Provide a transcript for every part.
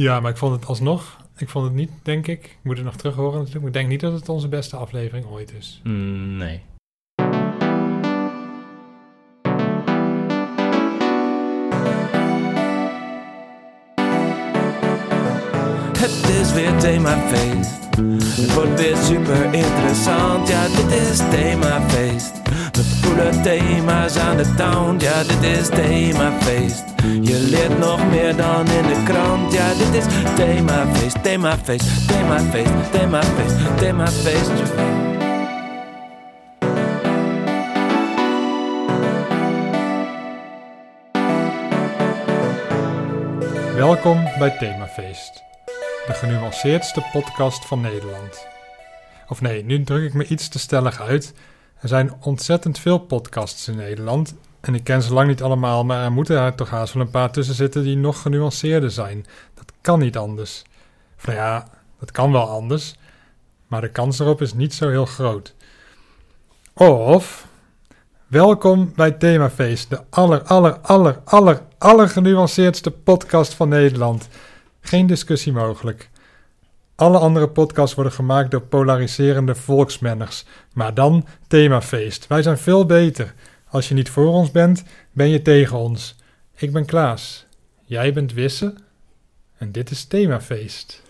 Ja, maar ik vond het alsnog... Ik vond het niet, denk ik... Ik moet het nog terug horen natuurlijk. Maar ik denk niet dat het onze beste aflevering ooit is. Mm, nee. Het is weer themafeest. Het wordt weer super interessant. Ja, dit is themafeest. We voelen thema's aan de town. Ja, dit is themafeest. Je leert nog meer dan in de krant. Ja, dit is themafeest, themafeest, themafeest, themafeest, themafeest. Welkom bij Themafeest. De genuanceerdste podcast van Nederland. Of nee, nu druk ik me iets te stellig uit. Er zijn ontzettend veel podcasts in Nederland. En ik ken ze lang niet allemaal, maar er moeten er toch haast wel een paar tussen zitten die nog genuanceerder zijn. Dat kan niet anders. Of nou ja, dat kan wel anders. Maar de kans erop is niet zo heel groot. Of, welkom bij Themafeest, de aller, aller, aller, aller, aller genuanceerdste podcast van Nederland. Geen discussie mogelijk. Alle andere podcasts worden gemaakt door polariserende volksmenners. Maar dan Themafeest. Wij zijn veel beter. Als je niet voor ons bent, ben je tegen ons. Ik ben Klaas. Jij bent Wisse. En dit is Themafeest.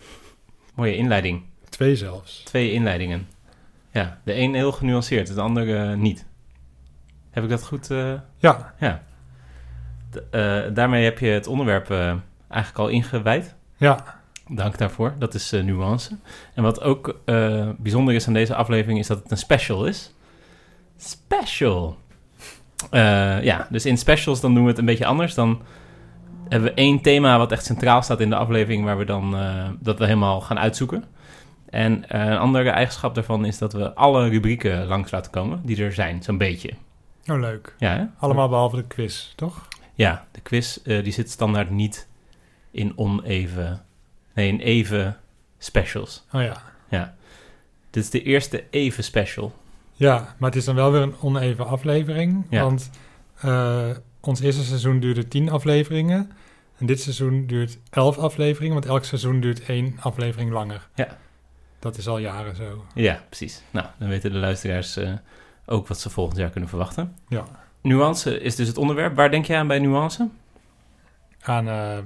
Mooie inleiding. Twee zelfs. Twee inleidingen. Ja, de een heel genuanceerd, de andere niet. Heb ik dat goed? eh, Ja, ja. D- eh, daarmee heb je het onderwerp eh, eigenlijk al ingewijd. ja, Dank daarvoor. Dat is eh, nuance. En wat ook eh, bijzonder is aan deze aflevering is dat het een special is. Special. Eh, ja, dus in specials dan doen we het een beetje anders. Dan hebben we één thema wat echt centraal staat in de aflevering, waar we dan dat we helemaal gaan uitzoeken. En een andere eigenschap daarvan is dat we alle rubrieken langs laten komen die er zijn, zo'n beetje. oh leuk. Ja, hè? Allemaal behalve de quiz, toch? Ja, de quiz die zit standaard niet in oneven, nee, in even specials. Oh ja. Ja. Dit is de eerste even special. Ja, maar het is dan wel weer een oneven aflevering. Ja. Want eh, ons eerste seizoen duurde tien afleveringen. En dit seizoen duurt elf afleveringen. Want elk seizoen duurt één aflevering langer. Ja. Dat is al jaren zo. Ja, precies. Nou, dan weten de luisteraars eh, ook wat ze volgend jaar kunnen verwachten. Ja. Nuance is dus het onderwerp. Waar denk jij aan bij nuance? Aan, eh,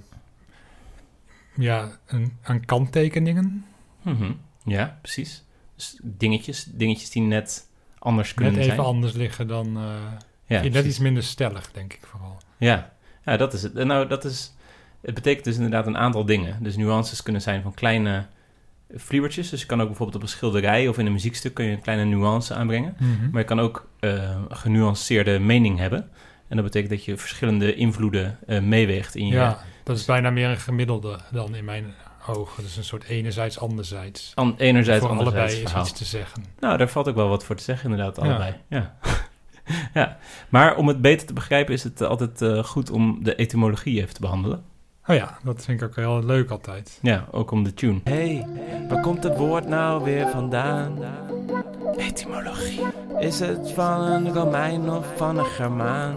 ja, een, aan kanttekeningen. Mhm. Ja, precies. Dus dingetjes, dingetjes die net anders Net kunnen even zijn. anders liggen dan... eh, Ja, net precies. iets minder stellig, denk ik vooral. Ja. ja, dat is het. Nou, dat is... Het betekent dus inderdaad een aantal dingen. Dus nuances kunnen zijn van kleine vliebertjes. Dus je kan ook bijvoorbeeld op een schilderij of in een muziekstuk... kun je een kleine nuance aanbrengen. Mhm. Maar je kan ook een genuanceerde mening hebben. En dat betekent dat je verschillende invloeden eh, meeweegt in je... Ja, dat is bijna meer een gemiddelde dan in mijn ogen. Dus een soort enerzijds, anderzijds. An, enerzijds, Voor anderzijds allebei is iets te zeggen. Nou, daar valt ook wel wat voor te zeggen, inderdaad, allebei. Ja. ja. Maar om het beter te begrijpen is het altijd eh, goed om de etymologie even te behandelen. Oh ja, dat vind ik ook heel leuk altijd. Ja, ook om de tune. Hey, waar komt het woord nou weer vandaan? Etymologie. Is het van een Romein of van een Germaan?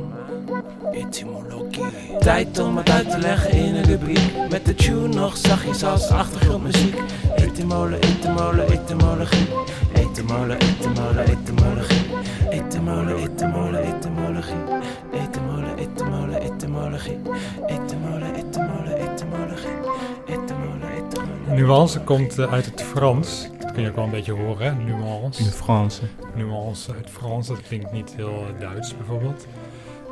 Etymologie. Tijd om het uit te leggen in een rubriek. Met de tune nog zachtjes als achtergrondmuziek. Etymole, etymole, etymologie. Etymole, etymole, etymologie. Etymole, etymole, etymologie. Etymole, etymole, etymologie. Etymole, etymole, etymologie. Etymole, etymole. Nuance komt eh, uit het Frans. Kun je ook wel een beetje horen, hè? Nuance. Franse. Nuance uit Frans, dat klinkt niet heel Duits bijvoorbeeld.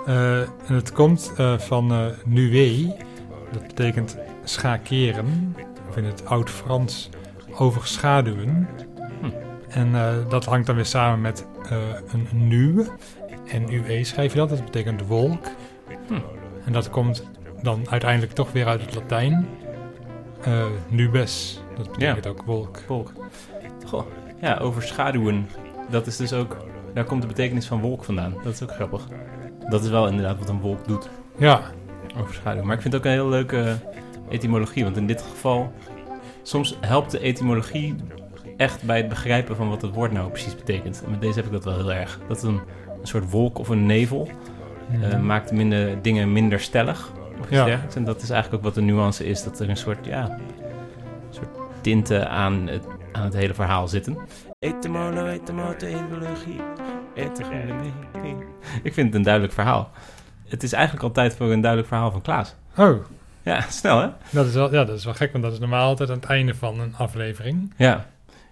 Eh, en het komt eh, van eh nuée. Dat betekent schakeren. Of in het oud-Frans overschaduwen. Hm. En dat hangt dan weer samen met een nu. En UE schrijf je dat, dat betekent wolk. Hm. En dat komt dan uiteindelijk toch weer uit het Latijn. Nubes, dat betekent ook wolk. Wolk. Goh, ja, overschaduwen. Dat is dus ook... Daar komt de betekenis van wolk vandaan. Dat is ook grappig. Dat is wel inderdaad wat een wolk doet. Ja, Overschaduwen. Maar ik vind het ook een heel leuke etymologie. Want in dit geval... Soms helpt de etymologie echt bij het begrijpen van wat het woord nou precies betekent. En met deze heb ik dat wel heel erg. Dat een, een soort wolk of een nevel eh, maakt minder, dingen minder stellig. iets Ja. dergelijks. En dat is eigenlijk ook wat de nuance is. Dat er een soort, ja, een soort tinten aan het, aan het hele verhaal zitten. Etymolo, etymologie, etymologie. Ik vind het een duidelijk verhaal. Het is eigenlijk altijd voor een duidelijk verhaal van Klaas. Oh, Ja, snel hè? dat is, wel, ja, dat is wel gek, want dat is normaal altijd aan het einde van een aflevering. Ja.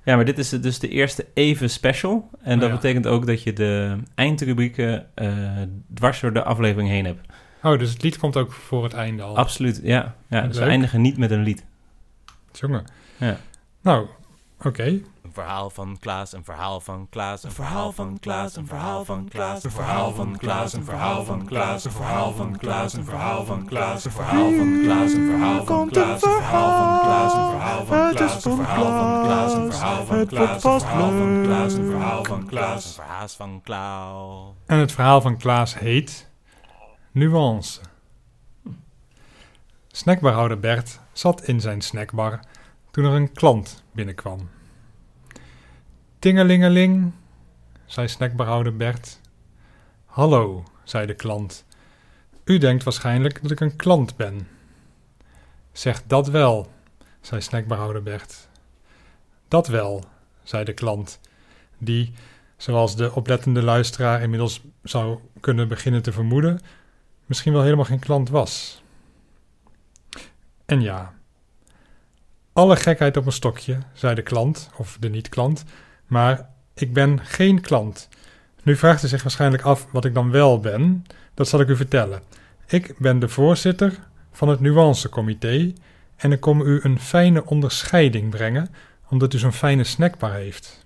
Ja, maar dit is dus de eerste even special. En dat Oh ja. betekent ook dat je de eindrubrieken eh, dwars door de aflevering heen hebt. Oh, dus het lied komt ook voor het einde al. Absoluut, ja. ja dus we eindigen niet met een lied. Jongen. Ja. Nou, oké. Een verhaal van Klaas, een verhaal van Klaas, een verhaal van Klaas, een verhaal van Klaas, een verhaal van Klaas, een verhaal van Klaas, een verhaal van Klaas, een verhaal van Klaas, een verhaal van Klaas, een verhaal van Klaas, een verhaal van Klaas, een verhaal van Klaas, een verhaal van Klaas, een verhaal van Klaas, een verhaal van Klaas, een verhaal van Klaas, een verhaal van Klaas. En het verhaal van Klaas heet Nuance. Snackbarhouder Bert zat in zijn snackbar toen er een klant binnenkwam. Tingelingeling, zei snackbarhouder Bert. Hallo, zei de klant. U denkt waarschijnlijk dat ik een klant ben. Zeg dat wel, zei snackbarhouder Bert. Dat wel, zei de klant, die, zoals de oplettende luisteraar inmiddels zou kunnen beginnen te vermoeden, misschien wel helemaal geen klant was. En ja, alle gekheid op een stokje, zei de klant, of de niet-klant, maar ik ben geen klant. Nu vraagt u zich waarschijnlijk af wat ik dan wel ben. Dat zal ik u vertellen. Ik ben de voorzitter van het nuancecomité en ik kom u een fijne onderscheiding brengen, omdat u zo'n fijne snackbar heeft.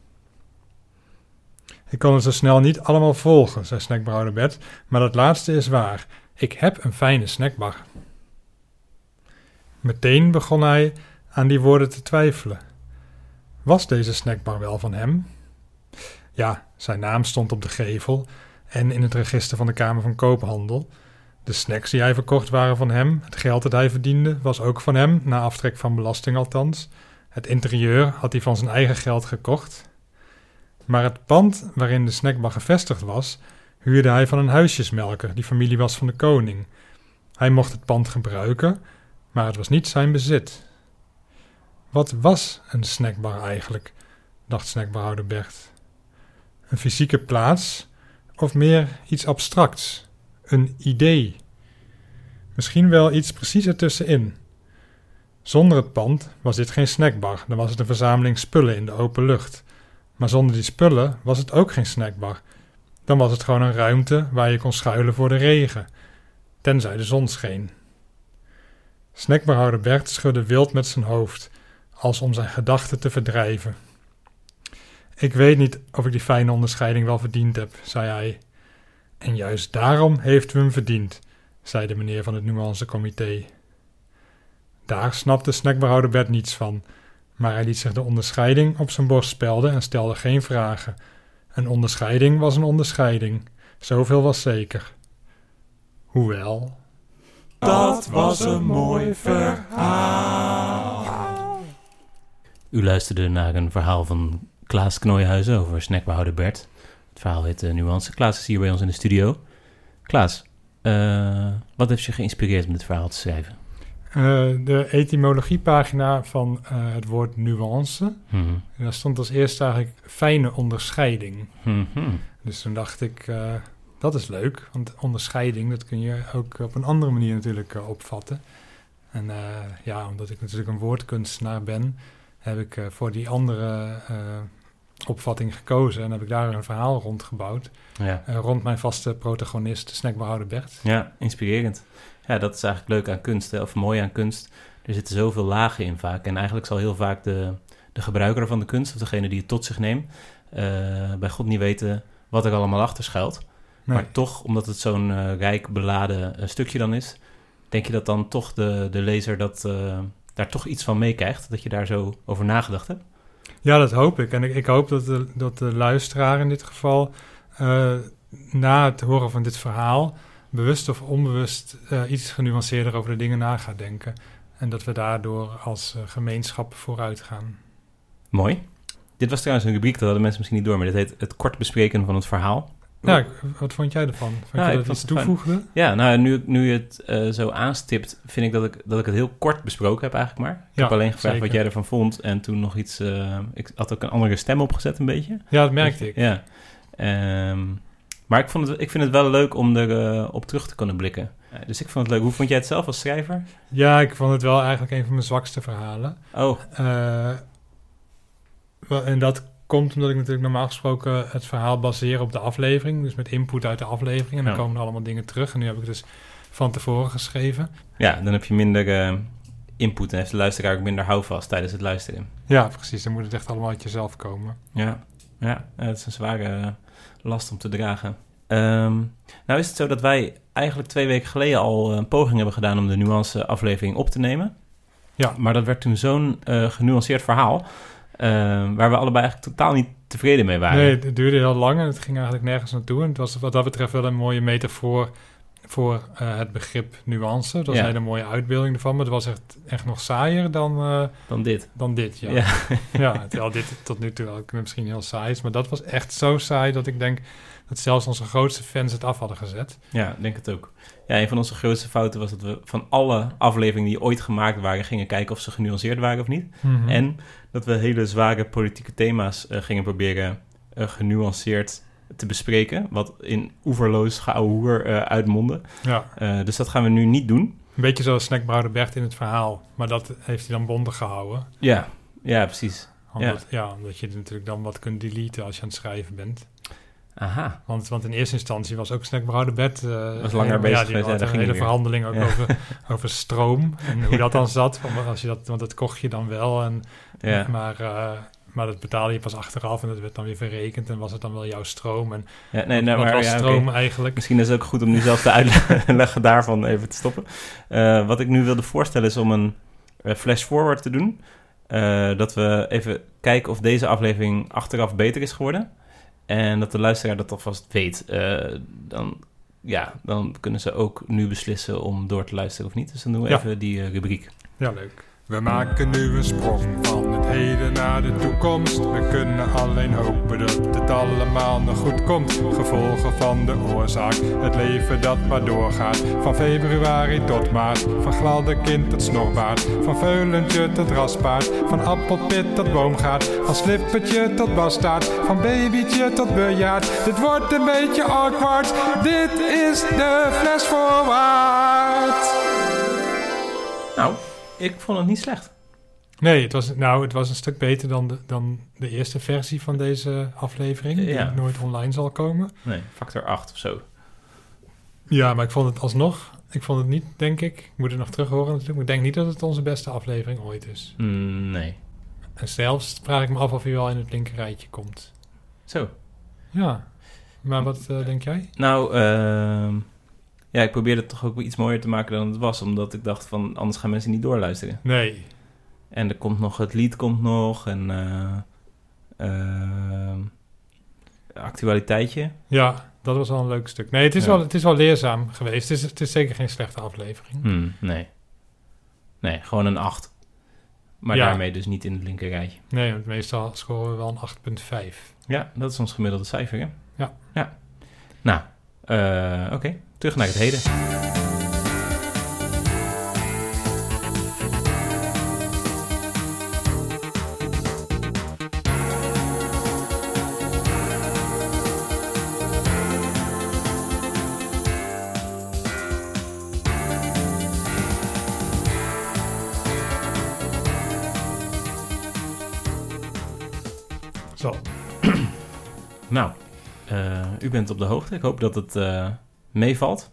Ik kan het zo snel niet allemaal volgen, zei snackbrouwer Bert, maar dat laatste is waar. Ik heb een fijne snackbar. Meteen begon hij aan die woorden te twijfelen. Was deze snackbar wel van hem? Ja, zijn naam stond op de gevel en in het register van de Kamer van Koophandel. De snacks die hij verkocht waren van hem. Het geld dat hij verdiende was ook van hem, na aftrek van belasting althans. Het interieur had hij van zijn eigen geld gekocht. Maar het pand waarin de snackbar gevestigd was, huurde hij van een huisjesmelker die familie was van de koning. Hij mocht het pand gebruiken, maar het was niet zijn bezit. Wat was een snackbar eigenlijk? dacht snackbarhouder Bert. Een fysieke plaats of meer iets abstracts? Een idee? Misschien wel iets precies ertussenin. Zonder het pand was dit geen snackbar, dan was het een verzameling spullen in de open lucht. Maar zonder die spullen was het ook geen snackbar. Dan was het gewoon een ruimte waar je kon schuilen voor de regen, tenzij de zon scheen. Snackbarhouder Bert schudde wild met zijn hoofd, als om zijn gedachten te verdrijven. Ik weet niet of ik die fijne onderscheiding wel verdiend heb, zei hij. En juist daarom heeft u hem verdiend, zei de meneer van het nuancecomité. Daar snapte snackbarhouder Bert niets van, maar hij liet zich de onderscheiding op zijn borst spelden en stelde geen vragen. Een onderscheiding was een onderscheiding, zoveel was zeker. Hoewel. Dat was een mooi verhaal. U luisterde naar een verhaal van Klaas Knooihuizen over snackbehouder Bert. Het verhaal heet uh, Nuance. Klaas is hier bij ons in de studio. Klaas, eh, wat heeft je geïnspireerd om dit verhaal te schrijven? Eh, de etymologiepagina van eh, het woord nuance. Mhm. En daar stond als eerste eigenlijk fijne onderscheiding. Mhm. Dus toen dacht ik, eh, dat is leuk. Want onderscheiding, dat kun je ook op een andere manier natuurlijk eh, opvatten. En eh, ja, omdat ik natuurlijk een woordkunstenaar ben, heb ik eh, voor die andere eh, opvatting gekozen. En heb ik daar een verhaal rond gebouwd. Ja. eh, rond mijn vaste protagonist, snackbehouder Bert. ja, inspirerend. Ja, dat is eigenlijk leuk aan kunst, hè, of mooi aan kunst. Er zitten zoveel lagen in vaak. En eigenlijk zal heel vaak de, de gebruiker van de kunst, of degene die het tot zich neemt, bij God niet weten wat er allemaal achter schuilt. Nee. Maar toch, omdat het zo'n eh, rijk beladen stukje dan is, denk je dat dan toch de, de lezer dat, daar toch iets van meekrijgt? Dat je daar zo over nagedacht hebt? Ja, dat hoop ik. En ik, ik hoop dat de, dat de luisteraar in dit geval, eh, na het horen van dit verhaal, bewust of onbewust eh, iets genuanceerder over de dingen na gaat denken. En dat we daardoor als eh, gemeenschap vooruit gaan. Mooi. Dit was trouwens een rubriek, dat hadden mensen misschien niet door, maar dit heet het kort bespreken van het verhaal. Ja, wat vond jij ervan? Vond Ja, je dat iets toevoegde? Ja, nou, nu, nu je het eh, zo aanstipt, vind ik dat, ik dat ik het heel kort besproken heb eigenlijk maar. Ik Ja, heb alleen gevraagd wat jij ervan vond en toen nog iets... eh, ik had ook een andere stem opgezet een beetje. Ja, dat merkte ik. Ja. Ehm, maar ik, vond het, ik vind het wel leuk om erop op terug te kunnen blikken. Eh, dus ik vond het leuk. Hoe vond jij het zelf als schrijver? Ja, ik vond het wel eigenlijk een van mijn zwakste verhalen. Oh, Eh, en dat komt omdat ik natuurlijk normaal gesproken het verhaal baseer op de aflevering. Dus met input uit de aflevering. En dan Ja. komen er allemaal dingen terug. En nu heb ik dus van tevoren geschreven. ja, dan heb je minder eh, input en heeft de luisteraar ook minder houvast tijdens het luisteren. Ja, precies. Dan moet het echt allemaal uit jezelf komen. Ja, ja eh, het is een zware eh, last om te dragen. Ehm, nou is het zo dat wij eigenlijk twee weken geleden al een poging hebben gedaan om de nuance aflevering op te nemen. Ja. Maar dat werd toen zo'n eh, genuanceerd verhaal, eh, waar we allebei eigenlijk totaal niet tevreden mee waren. Nee, het duurde heel lang en het ging eigenlijk nergens naartoe. En het was wat dat betreft wel een mooie metafoor voor eh, het begrip nuance. Dat was Ja. een hele mooie uitbeelding ervan. Maar het was echt, echt nog saaier dan, eh, Dan dit. dan dit. Ja. Ja. Ja. terwijl dit tot nu toe wel misschien heel saai is. Maar dat was echt zo saai dat ik denk dat zelfs onze grootste fans het af hadden gezet. Ja, ik denk het ook. Ja, een van onze grootste fouten was dat we van alle afleveringen die ooit gemaakt waren, gingen kijken of ze genuanceerd waren of niet. Mhm. En dat we hele zware politieke thema's eh, gingen proberen eh, genuanceerd te bespreken. Wat in oeverloos geouwehoer eh uitmondde. Ja, dus dat gaan we nu niet doen. een beetje zoals Snackbrouwer Bert in het verhaal. Maar dat heeft hij dan bondig gehouden. Ja, ja precies. Omdat, ja. omdat je natuurlijk dan wat kunt deleten als je aan het schrijven bent. Aha. Want, want in eerste instantie was ook Snackbrouwer Bert... eh, Was langer bezig ja, die geweest, had een hele verhandeling ook Ja. over, over stroom. En hoe dat dan zat. Want, als je dat, want dat kocht je dan wel. En, Ja, maar, eh, maar dat betaalde je pas achteraf. En dat werd dan weer verrekend. En was het dan wel jouw stroom. En ja nee, nee, wat maar was ja, stroom eigenlijk? Misschien is het ook goed om nu zelf de uitleggen daarvan even te stoppen. Eh, wat ik nu wilde voorstellen is om een flash forward te doen. Dat we even kijken of deze aflevering achteraf beter is geworden. En dat de luisteraar dat alvast weet. Eh, dan, ja, dan kunnen ze ook nu beslissen om door te luisteren of niet. Dus dan doen we Ja. even die eh, rubriek. Ja, leuk. We maken nu een sprong van het heden naar de toekomst. We kunnen alleen hopen dat het allemaal nog goed komt. Gevolgen van de oorzaak, het leven dat maar doorgaat. Van februari tot maart, van gladde kind tot snorbaard. Van veulentje tot raspaard, van appelpit tot boomgaard. Van slippertje tot bastaard, van babytje tot bejaard. Dit wordt een beetje awkward, dit is de fles voorwaarts. Nou, ik vond het niet slecht. Nee, het was, nou, het was een stuk beter dan de, dan de eerste versie van deze aflevering. Die Ja. nooit online zal komen. Nee, factor 8 of zo. Ja, maar ik vond het alsnog... Ik vond het niet, denk ik... Ik moet het nog terug horen natuurlijk. Maar ik denk niet dat het onze beste aflevering ooit is. Mm, nee. En zelfs vraag ik me af of hij wel in het linkerrijtje komt. Zo. Ja. Maar wat eh, denk jij? Nou, ehm, ja, ik probeerde het toch ook iets mooier te maken dan het was. Omdat ik dacht van, anders gaan mensen niet doorluisteren. Nee. En er komt nog, het lied komt nog en eh, ehm, actualiteitje. Ja, dat was wel een leuk stuk. Nee, het is, Ja. wel, het is wel leerzaam geweest. Het is, het is zeker geen slechte aflevering. Hmm, nee. Nee, gewoon een 8. Maar Ja. daarmee dus niet in het linker rijtje. Nee, want meestal scoren we wel een 8,5. Ja, dat is ons gemiddelde cijfer, hè? Ja. Ja. Nou, eh, oké. Terug naar het heden. Zo. Nou, eh, u bent op de hoogte. Ik hoop dat het eh, meevalt.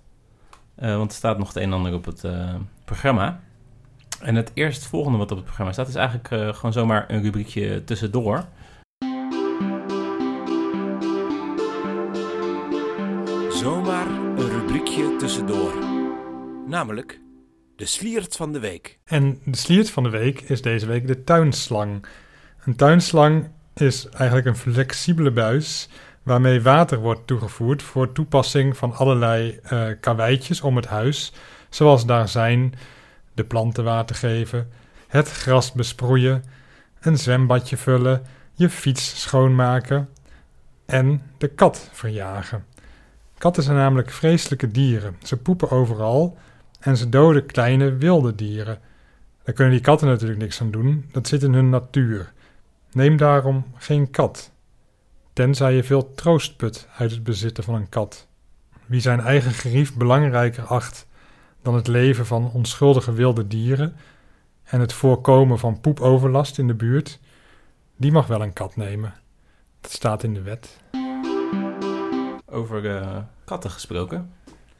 Eh, want er staat nog het een en ander op het eh, programma. En het eerstvolgende wat op het programma staat... is eigenlijk eh, gewoon zomaar een rubriekje tussendoor. Zomaar een rubriekje tussendoor. Namelijk de sliert van de week. En de sliert van de week is deze week de tuinslang. Een tuinslang is eigenlijk een flexibele buis waarmee water wordt toegevoerd voor toepassing van allerlei eh karweitjes om het huis, zoals daar zijn de planten water geven, het gras besproeien, een zwembadje vullen, je fiets schoonmaken en de kat verjagen. Katten zijn namelijk vreselijke dieren. Ze poepen overal en ze doden kleine wilde dieren. Daar kunnen die katten natuurlijk niks aan doen, dat zit in hun natuur. Neem daarom geen kat. Tenzij je veel troost put uit het bezitten van een kat. Wie zijn eigen gerief belangrijker acht dan het leven van onschuldige wilde dieren en het voorkomen van poepoverlast in de buurt, die mag wel een kat nemen. Dat staat in de wet. Over eh, katten gesproken.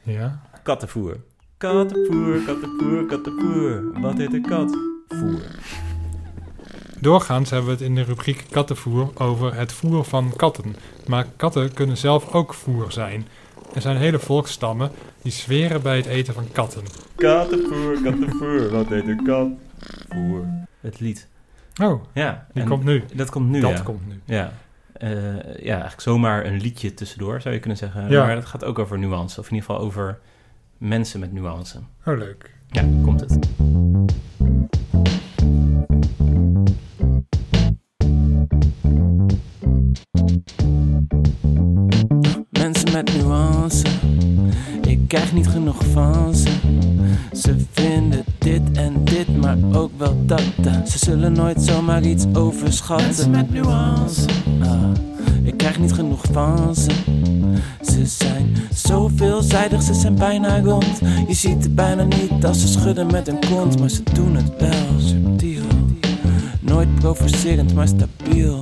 Ja. Kattenvoer. Kattenvoer, kattenvoer, kattenvoer. Wat heet een kat? Voer. Doorgaans hebben we het in de rubriek kattenvoer over het voer van katten. Maar katten kunnen zelf ook voer zijn. Er zijn hele volksstammen die zweren bij het eten van katten. Kattenvoer, kattenvoer. Wat heet een kat? Voer. Het lied. Oh, Ja. die en komt nu. Dat komt nu, dat ja. komt nu. Ja. Eh, ja, eigenlijk zomaar een liedje tussendoor, zou je kunnen zeggen. Ja. Maar het gaat ook over nuance. Of in ieder geval over mensen met nuance. Oh, leuk. Ja, komt het. Ook wel dat. eh. Ze zullen nooit zomaar iets overschatten. Mensen met nuance, ah, ik krijg niet genoeg van ze. Ze zijn zo veelzijdig, ze zijn bijna rond. Je ziet het bijna niet als ze schudden met hun kont, maar ze doen het wel subtiel. Nooit provocerend, maar stabiel.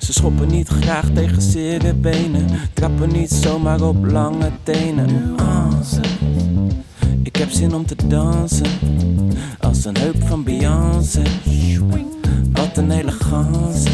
Ze schoppen niet graag tegen zere benen. Trappen niet zomaar op lange tenen. Nuance. Heb zin om te dansen. Als een heup van Beyoncé. Wat een elegance.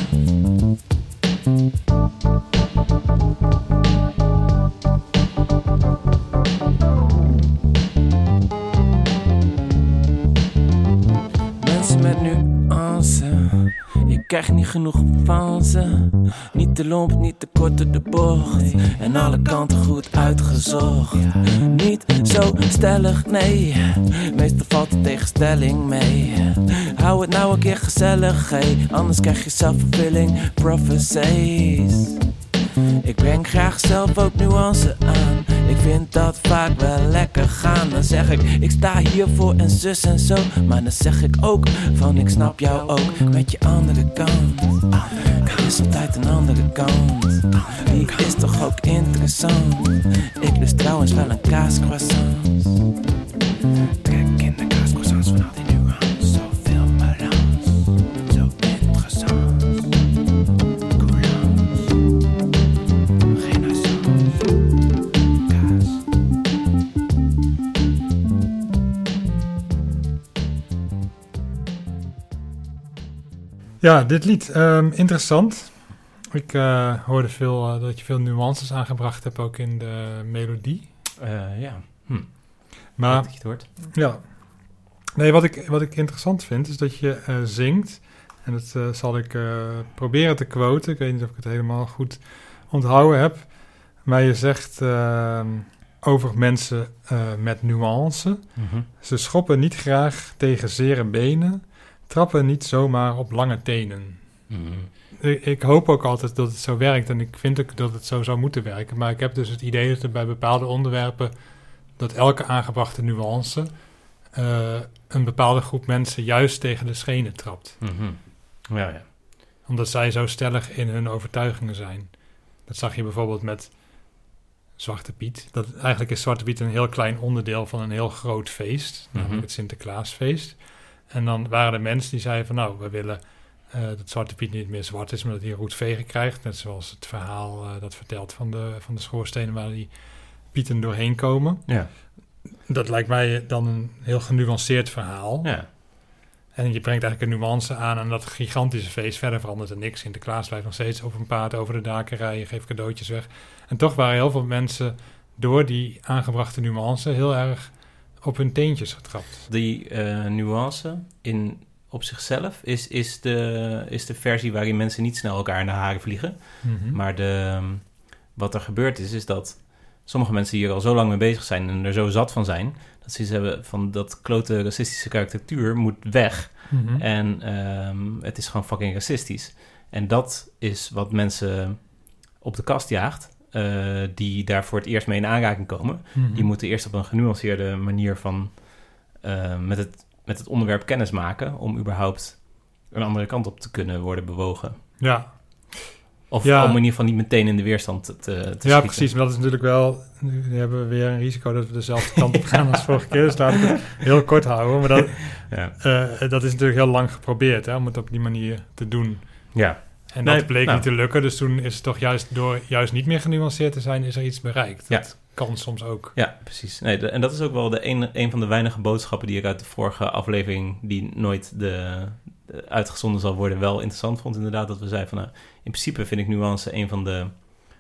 Krijg niet genoeg van ze. Niet te lomp, niet te kort de bocht. En alle kanten goed uitgezocht. Niet zo stellig, nee. Meestal valt de tegenstelling mee. Hou het nou een keer gezellig, hey. Anders krijg je zelfvervulling prophecies. Ik breng graag zelf ook nuance aan. Ik vind dat vaak wel lekker gaan. Dan zeg ik, ik sta hiervoor en zus en zo. Maar dan zeg ik ook van, ik snap jou ook met je andere kant. Er is altijd een andere kant. Die is toch ook interessant. Ik lust trouwens wel een kaascroissant. Ja, dit lied. ehm, interessant. Ik eh, hoorde veel eh, dat je veel nuances aangebracht hebt ook in de melodie. Eh, ja, hm. Maar dat je het hoort. Ja. Nee, wat ik, wat ik interessant vind is dat je zingt. En dat zal ik proberen te quoten. Ik weet niet of ik het helemaal goed onthouden heb. Maar je zegt ehm, over mensen met nuance. Mhm. Ze schoppen niet graag tegen zere benen. Trappen niet zomaar op lange tenen. Mhm. Ik, ik hoop ook altijd dat het zo werkt. En ik vind ook dat het zo zou moeten werken. Maar ik heb dus het idee dat er bij bepaalde onderwerpen... dat elke aangebrachte nuance... eh, een bepaalde groep mensen juist tegen de schenen trapt. Mhm. Ja, ja. Omdat zij zo stellig in hun overtuigingen zijn. Dat zag je bijvoorbeeld met Zwarte Piet. Dat, eigenlijk is Zwarte Piet een heel klein onderdeel van een heel groot feest. Namelijk Mhm. het Sinterklaasfeest. En dan waren er mensen die zeiden van nou, we willen eh, dat Zwarte Piet niet meer zwart is, maar dat hij een roetvegen krijgt. Net zoals het verhaal eh, dat vertelt van de, van de schoorstenen waar die pieten doorheen komen. Ja, Dat lijkt mij dan een heel genuanceerd verhaal. ja. En je brengt eigenlijk een nuance aan aan dat gigantische feest. Verder verandert er niks. Sinterklaas blijft nog steeds op een paard over de daken rijden, geeft cadeautjes weg. En toch waren heel veel mensen door die aangebrachte nuance heel erg op hun teentjes getrapt. Die eh, nuance in, op zichzelf is, is, de, is de versie waarin mensen niet snel elkaar in de haren vliegen. Mhm. Maar de, wat er gebeurd is, is dat sommige mensen hier al zo lang mee bezig zijn en er zo zat van zijn, dat ze iets hebben van dat klote racistische karikatuur moet weg. Mhm. En ehm, het is gewoon fucking racistisch. En dat is wat mensen op de kast jaagt. Eh, die daar voor het eerst mee in aanraking komen, Mhm. die moeten eerst op een genuanceerde manier van eh, met, het, met het onderwerp kennis maken om überhaupt een andere kant op te kunnen worden bewogen. Ja, Of Ja. om in ieder geval niet meteen in de weerstand te, te ja schieten. precies. Maar dat is natuurlijk wel... Nu hebben we weer een risico dat we dezelfde kant op gaan als vorige keer. Dus laat ik het heel kort houden. Maar dat, Ja. eh, dat is natuurlijk heel lang geprobeerd hè, om het op die manier te doen. ja. En Nee, dat bleek nou. niet te lukken. Dus toen is het toch juist door juist niet meer genuanceerd te zijn... is er iets bereikt. Ja. Dat kan soms ook. Ja, precies. Nee, de- en dat is ook wel de een, een van de weinige boodschappen die ik uit de vorige aflevering, die nooit de, de uitgezonden zal worden, wel interessant vond. Inderdaad, dat we zeiden van, nou, in principe vind ik nuance een van de,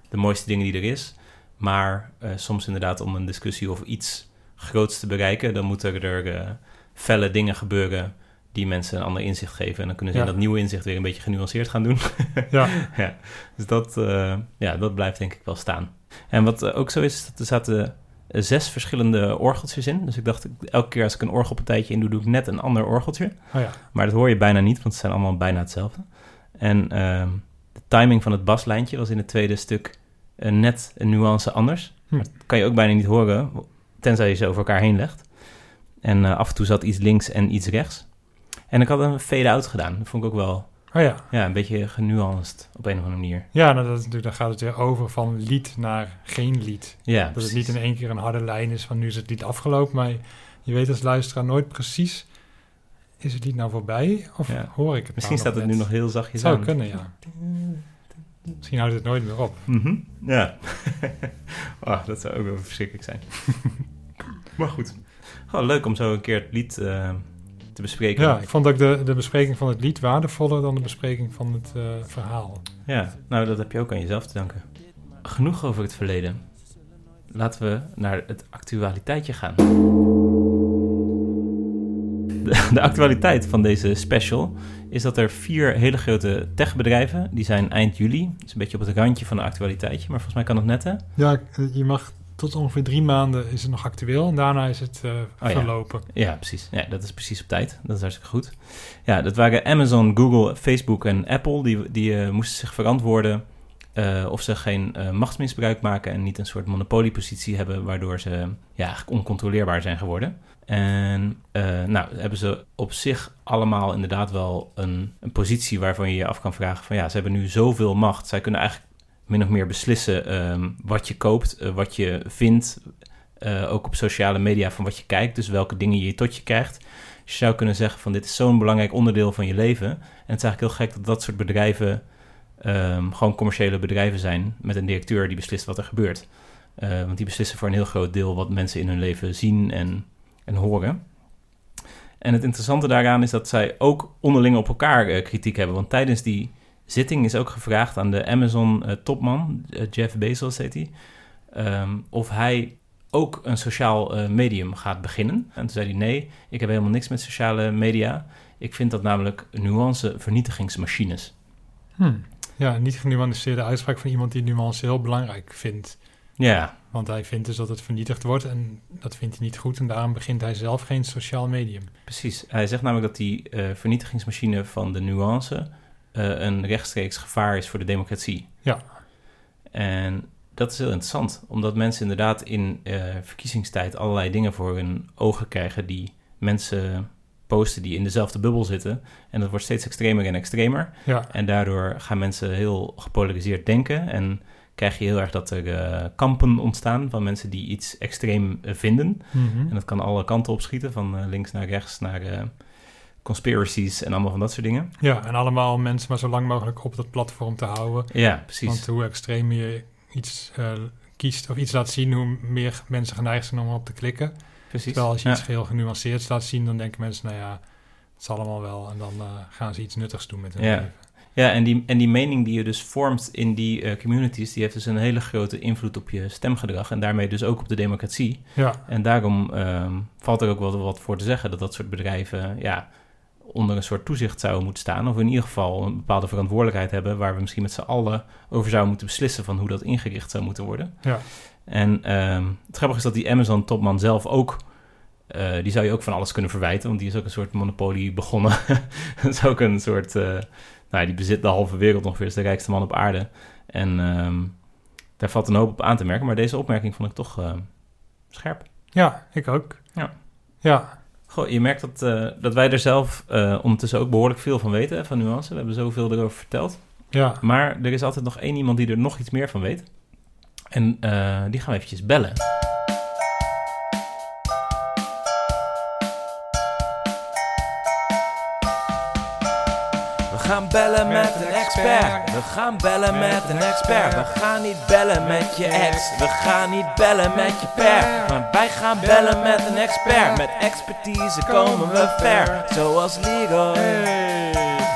de mooiste dingen die er is. Maar eh, soms inderdaad om een discussie of iets groots te bereiken, dan moeten er eh, felle dingen gebeuren die mensen een ander inzicht geven. En dan kunnen ze Ja. dat nieuwe inzicht weer een beetje genuanceerd gaan doen. Ja, ja, dus dat, eh, ja, dat blijft denk ik wel staan. En wat eh, ook zo is, dat er zaten zes verschillende orgeltjes in. Dus ik dacht, elke keer als ik een orgelpartijtje in doe, doe ik net een ander orgeltje. oh ja. Maar dat hoor je bijna niet, want ze zijn allemaal bijna hetzelfde. En ehm, de timing van het baslijntje was in het tweede stuk eh, net een nuance anders. Hm. Maar dat kan je ook bijna niet horen, tenzij je ze over elkaar heen legt. En af en toe zat iets links en iets rechts. En ik had een fade-out gedaan. Dat vond ik ook wel Oh ja. ja, een beetje genuanced op een of andere manier. Ja, nou, dat is natuurlijk, dan gaat het weer over van lied naar geen lied. Ja, Dat het niet in één keer een harde lijn is van nu is het lied afgelopen. Maar je weet als luisteraar nooit precies, is het lied nou voorbij of Ja. hoor ik het Misschien nou staat het net? nu nog heel zachtjes Zou aan. kunnen, ja. Misschien houdt het nooit meer op. Mhm, Ja. oh, dat zou ook wel verschrikkelijk zijn. maar goed. Gewoon leuk om zo een keer het lied eh, te bespreken. Ja, ik vond ook de, de bespreking van het lied waardevoller dan de bespreking van het eh, verhaal. Ja, nou dat heb je ook aan jezelf te danken. Genoeg over het verleden. Laten we naar het actualiteitje gaan. De, de actualiteit van deze special is dat er vier hele grote techbedrijven, die zijn eind juli, dus een beetje op het randje van een actualiteitje, maar volgens mij kan het net hè? Ja, je mag tot ongeveer drie maanden is het nog actueel en daarna is het ja. verlopen. Ja, precies. Ja, dat is precies op tijd. Dat is hartstikke goed. Ja, dat waren Amazon, Google, Facebook en Apple. Die, die eh, moesten zich verantwoorden eh, of ze geen machtsmisbruik maken en niet een soort monopoliepositie hebben, waardoor ze ja, eigenlijk oncontroleerbaar zijn geworden. En nou, hebben ze op zich allemaal inderdaad wel een, een positie waarvan je je af kan vragen van ja, ze hebben nu zoveel macht. Zij kunnen eigenlijk min of meer beslissen ehm, wat je koopt, eh, wat je vindt, eh, ook op sociale media van wat je kijkt, dus welke dingen je tot je krijgt. Dus je zou kunnen zeggen van dit is zo'n belangrijk onderdeel van je leven. En het is eigenlijk heel gek dat dat soort bedrijven ehm, gewoon commerciële bedrijven zijn met een directeur die beslist wat er gebeurt. Eh, want die beslissen voor een heel groot deel wat mensen in hun leven zien en, en horen. En het interessante daaraan is dat zij ook onderling op elkaar kritiek hebben. Want tijdens die zitting is ook gevraagd aan de Amazon-topman, Jeff Bezos heet hij, ehm, of hij ook een sociaal eh, medium gaat beginnen. En toen zei hij nee, ik heb helemaal niks met sociale media. Ik vind dat namelijk nuance vernietigingsmachines. Hm. Ja, niet genuanceerde uitspraak van iemand die nuance heel belangrijk vindt. Ja, Want hij vindt dus dat het vernietigd wordt en dat vindt hij niet goed. En daarom begint hij zelf geen sociaal medium. precies. Hij zegt namelijk dat die eh, vernietigingsmachine van de nuance eh, een rechtstreeks gevaar is voor de democratie. Ja. En dat is heel interessant, omdat mensen inderdaad in eh, verkiezingstijd allerlei dingen voor hun ogen krijgen die mensen posten die in dezelfde bubbel zitten. En dat wordt steeds extremer en extremer. Ja, En daardoor gaan mensen heel gepolariseerd denken en krijg je heel erg dat er eh, kampen ontstaan van mensen die iets extreem eh, vinden. Mhm. En dat kan alle kanten opschieten, van eh, links naar rechts naar eh, conspiracies en allemaal van dat soort dingen. ja, en allemaal mensen maar zo lang mogelijk op dat platform te houden. Ja, precies. Want hoe extreem je iets eh, kiest of iets laat zien, hoe meer mensen geneigd zijn om erop te klikken. precies. Terwijl als je Ja. iets heel genuanceerd laat zien, dan denken mensen, nou ja, het zal allemaal wel. En dan eh, gaan ze iets nuttigs doen met hun Ja. leven. Ja, en die, en die mening die je dus vormt in die eh, communities, die heeft dus een hele grote invloed op je stemgedrag en daarmee dus ook op de democratie. Ja, En daarom ehm, valt er ook wel wat voor te zeggen dat dat soort bedrijven ja, onder een soort toezicht zouden moeten staan. Of in ieder geval een bepaalde verantwoordelijkheid hebben waar we misschien met z'n allen over zouden moeten beslissen van hoe dat ingericht zou moeten worden. ja. En ehm, het grappige is dat die Amazon-topman zelf ook, eh, die zou je ook van alles kunnen verwijten, want die is ook een soort monopolie begonnen. dat is ook een soort, eh, nou, die bezit de halve wereld ongeveer, is de rijkste man op aarde. En ehm, daar valt een hoop op aan te merken. Maar deze opmerking vond ik toch eh, scherp. Ja, ik ook. Ja. Ja, Goh, je merkt dat, eh, dat wij er zelf eh, ondertussen ook behoorlijk veel van weten, van nuance. We hebben zoveel erover verteld. ja. Maar er is altijd nog één iemand die er nog iets meer van weet. En eh, die gaan we eventjes bellen. Gaan bellen met een expert. We gaan bellen met een expert. We gaan niet bellen met je ex. We gaan niet bellen met je per. Maar wij gaan bellen met een expert. Met expertise komen we ver. Zoals Ligo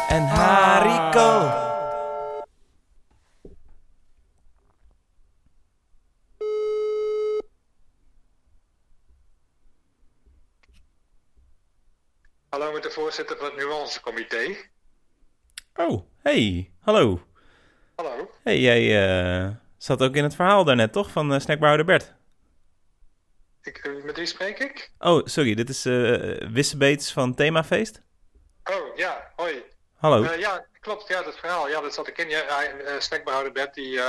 en Hariko. Hallo met de voorzitter van het nuancecomité. Oh, hey, hallo. Hallo. Hey, jij eh, zat ook in het verhaal daarnet, toch? Van uh, snackbouwer Bert. Ik, eh, met wie spreek ik? Oh, sorry, dit is eh Wisse Beets van Themafeest. Oh, ja, hoi. Hallo. Ja, klopt, ja, dat verhaal. Ja, dat zat ik in. Ja, hij, snackbehouder Bert, die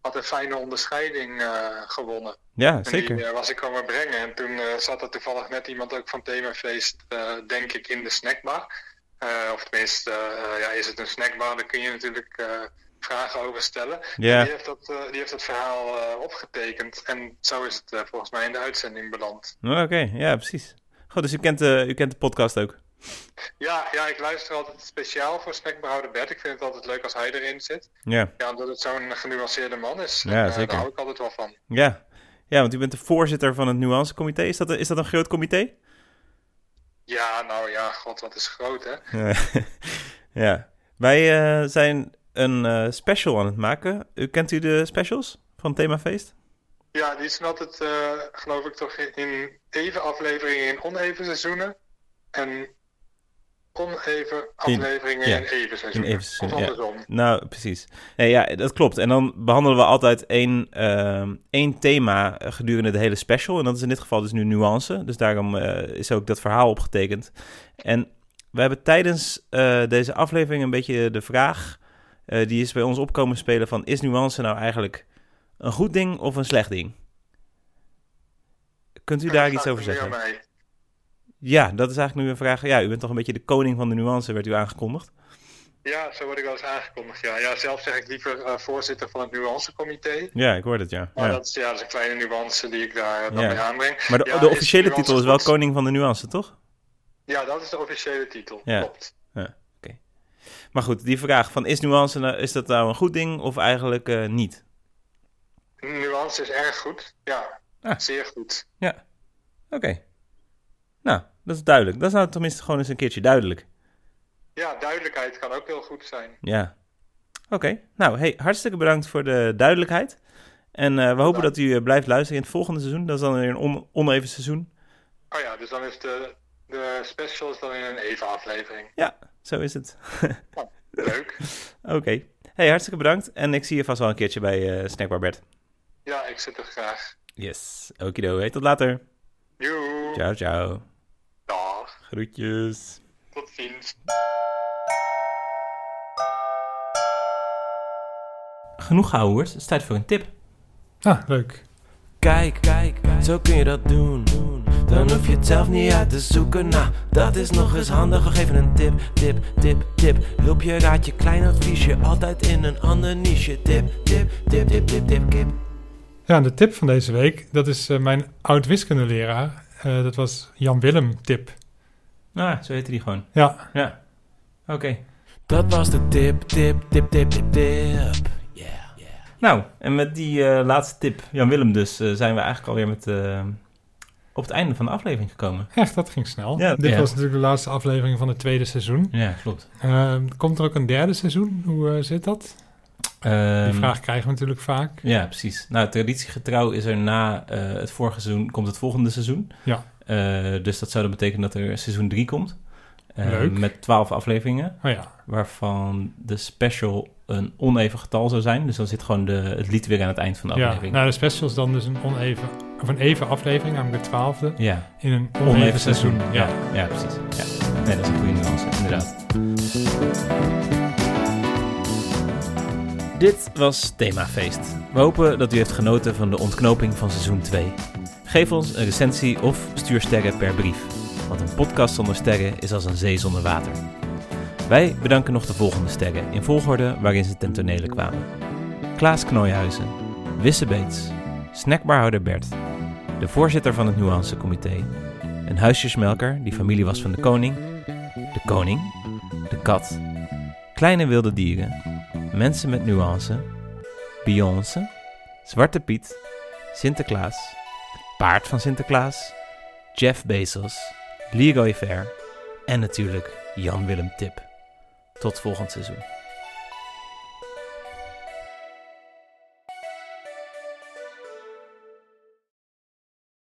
had een fijne onderscheiding gewonnen. ja, En zeker. die was ik komen brengen. En toen zat er toevallig net iemand ook van Themafeest, denk ik, in de snackbar. Eh, of tenminste, eh, ja, is het een snackbar? Daar kun je natuurlijk eh, vragen over stellen. Die heeft dat, die heeft dat verhaal opgetekend. En zo is het volgens mij in de uitzending beland. Oh, Oké, ja, precies. Goed, dus u kent, u kent de podcast ook. Ja, ja, ik luister altijd speciaal voor snackbehouder Bert. Ik vind het altijd leuk als hij erin zit. Ja, Ja, omdat het zo'n genuanceerde man is. Ja, En, zeker. Daar hou ik altijd wel van. ja. Ja, want u bent de voorzitter van het nuancecomité. Is dat, een- is dat een groot comité? Ja, nou ja, god, wat is groot, hè? Ja. Wij eh, zijn een eh, special aan het maken. U kent u de specials van Themafeest? Ja, die zijn altijd, eh, geloof ik, toch in, in even afleveringen in oneven seizoenen. En oneven afleveringen ja, in even seizoenen. even ja. Nou, precies. Nee, ja, dat klopt. En dan behandelen we altijd één, ehm, één thema gedurende de hele special. En dat is in dit geval dus nu nuance. Dus daarom eh, is ook dat verhaal opgetekend. En we hebben tijdens eh, deze aflevering een beetje de vraag... eh, die is bij ons opkomen spelen van... is nuance nou eigenlijk een goed ding of een slecht ding? Kunt u daar iets over zeggen? Ja, dat is eigenlijk nu een vraag. Ja, u bent toch een beetje de koning van de nuance, werd u aangekondigd. Ja, zo word ik wel eens aangekondigd. Ja, ja zelf zeg ik liever eh, voorzitter van het nuancecomité. Ja, ik hoor het, ja. Maar ja. dat, is, ja, dat is een kleine nuance die ik daar dan Ja. mee aanbreng. Maar de, Ja, de officiële titel is wel koning van de nuance, toch? Ja, dat is de officiële titel. Ja. Klopt. Maar goed, die vraag van is nuance, nou, is dat nou een goed ding of eigenlijk eh, niet? Nuance is erg goed. Ja, Ah. zeer goed. Ja. Oké. Nou, dat is duidelijk. Dat is nou tenminste gewoon eens een keertje duidelijk. Ja, duidelijkheid kan ook heel goed zijn. Ja. Oké. Nou, hey, hartstikke bedankt voor de duidelijkheid. En eh, we hopen dat u eh, blijft luisteren in het volgende seizoen. Dat is dan weer een on- oneven seizoen. Oh ja, dus dan is de, de special is dan in een even aflevering. Ja, zo is het. Leuk. Oké. Hey, hartstikke bedankt. En ik zie je vast wel een keertje bij eh Snackbar Bert. Ja, ik zit er graag. Yes. Okido. Hey, tot later. Joe. Ciao, ciao. Groetjes. Tot ziens. Genoeg gehoord. Het is tijd voor een tip. Ah, leuk. Kijk, kijk, zo kun je dat doen. Dan hoef je het zelf niet uit te zoeken. Nou, dat is nog eens handig. We geven een tip, tip, tip, tip. Hulpje, raadje, klein adviesje. Altijd in een ander niche. Tip, tip, tip, tip, tip, tip, kip. Ja, de tip van deze week, dat is eh, mijn oud-wiskundeleraar. Eh, dat was Jan Willem tip. Ah, zo heette die gewoon. Ja, Ja. Oké. Dat was de tip, tip, tip, tip, tip, tip. Yeah, yeah. Nou, en met die eh, laatste tip, Jan Willem dus, eh, zijn we eigenlijk alweer met, eh, op het einde van de aflevering gekomen. echt, dat ging snel. Ja, Dit ja. was natuurlijk de laatste aflevering van het tweede seizoen. Ja, klopt. Eh, komt er ook een derde seizoen? Hoe zit dat? Die Ehm, vraag krijgen we natuurlijk vaak. Ja, precies. Nou, traditiegetrouw is er na eh, het vorige seizoen, komt het volgende seizoen. Ja. Eh, dus dat zou dan betekenen dat er seizoen 3 komt. Eh, Leuk. Met 12 afleveringen, Oh ja, waarvan de special een oneven getal zou zijn. Dus dan zit gewoon de, het lied weer aan het eind van de ja. aflevering. Nou, de special is dan dus een oneven, of een even aflevering, namelijk de twaalfde, ja, in een oneven, seizoen. Ja. Ja, ja precies. Ja. Nee, dat is een goede nuance, inderdaad. Dit was Themafeest. We hopen dat u heeft genoten van de ontknoping van seizoen 2. Geef ons een recensie of stuur sterren per brief. Want een podcast zonder sterren is als een zee zonder water. Wij bedanken nog de volgende sterren in volgorde waarin ze ten tonele kwamen. Klaas Knooihuizen, Wisse Beets, snackbarhouder Bert, de voorzitter van het Nuancecomité, een huisjesmelker die familie was van de koning, de koning, de kat, kleine wilde dieren, mensen met nuance, Beyoncé, Zwarte Piet, Sinterklaas, paard van Sinterklaas, Jeff Bezos, Leroy Fair en natuurlijk Jan Willem Tip. Tot volgend seizoen.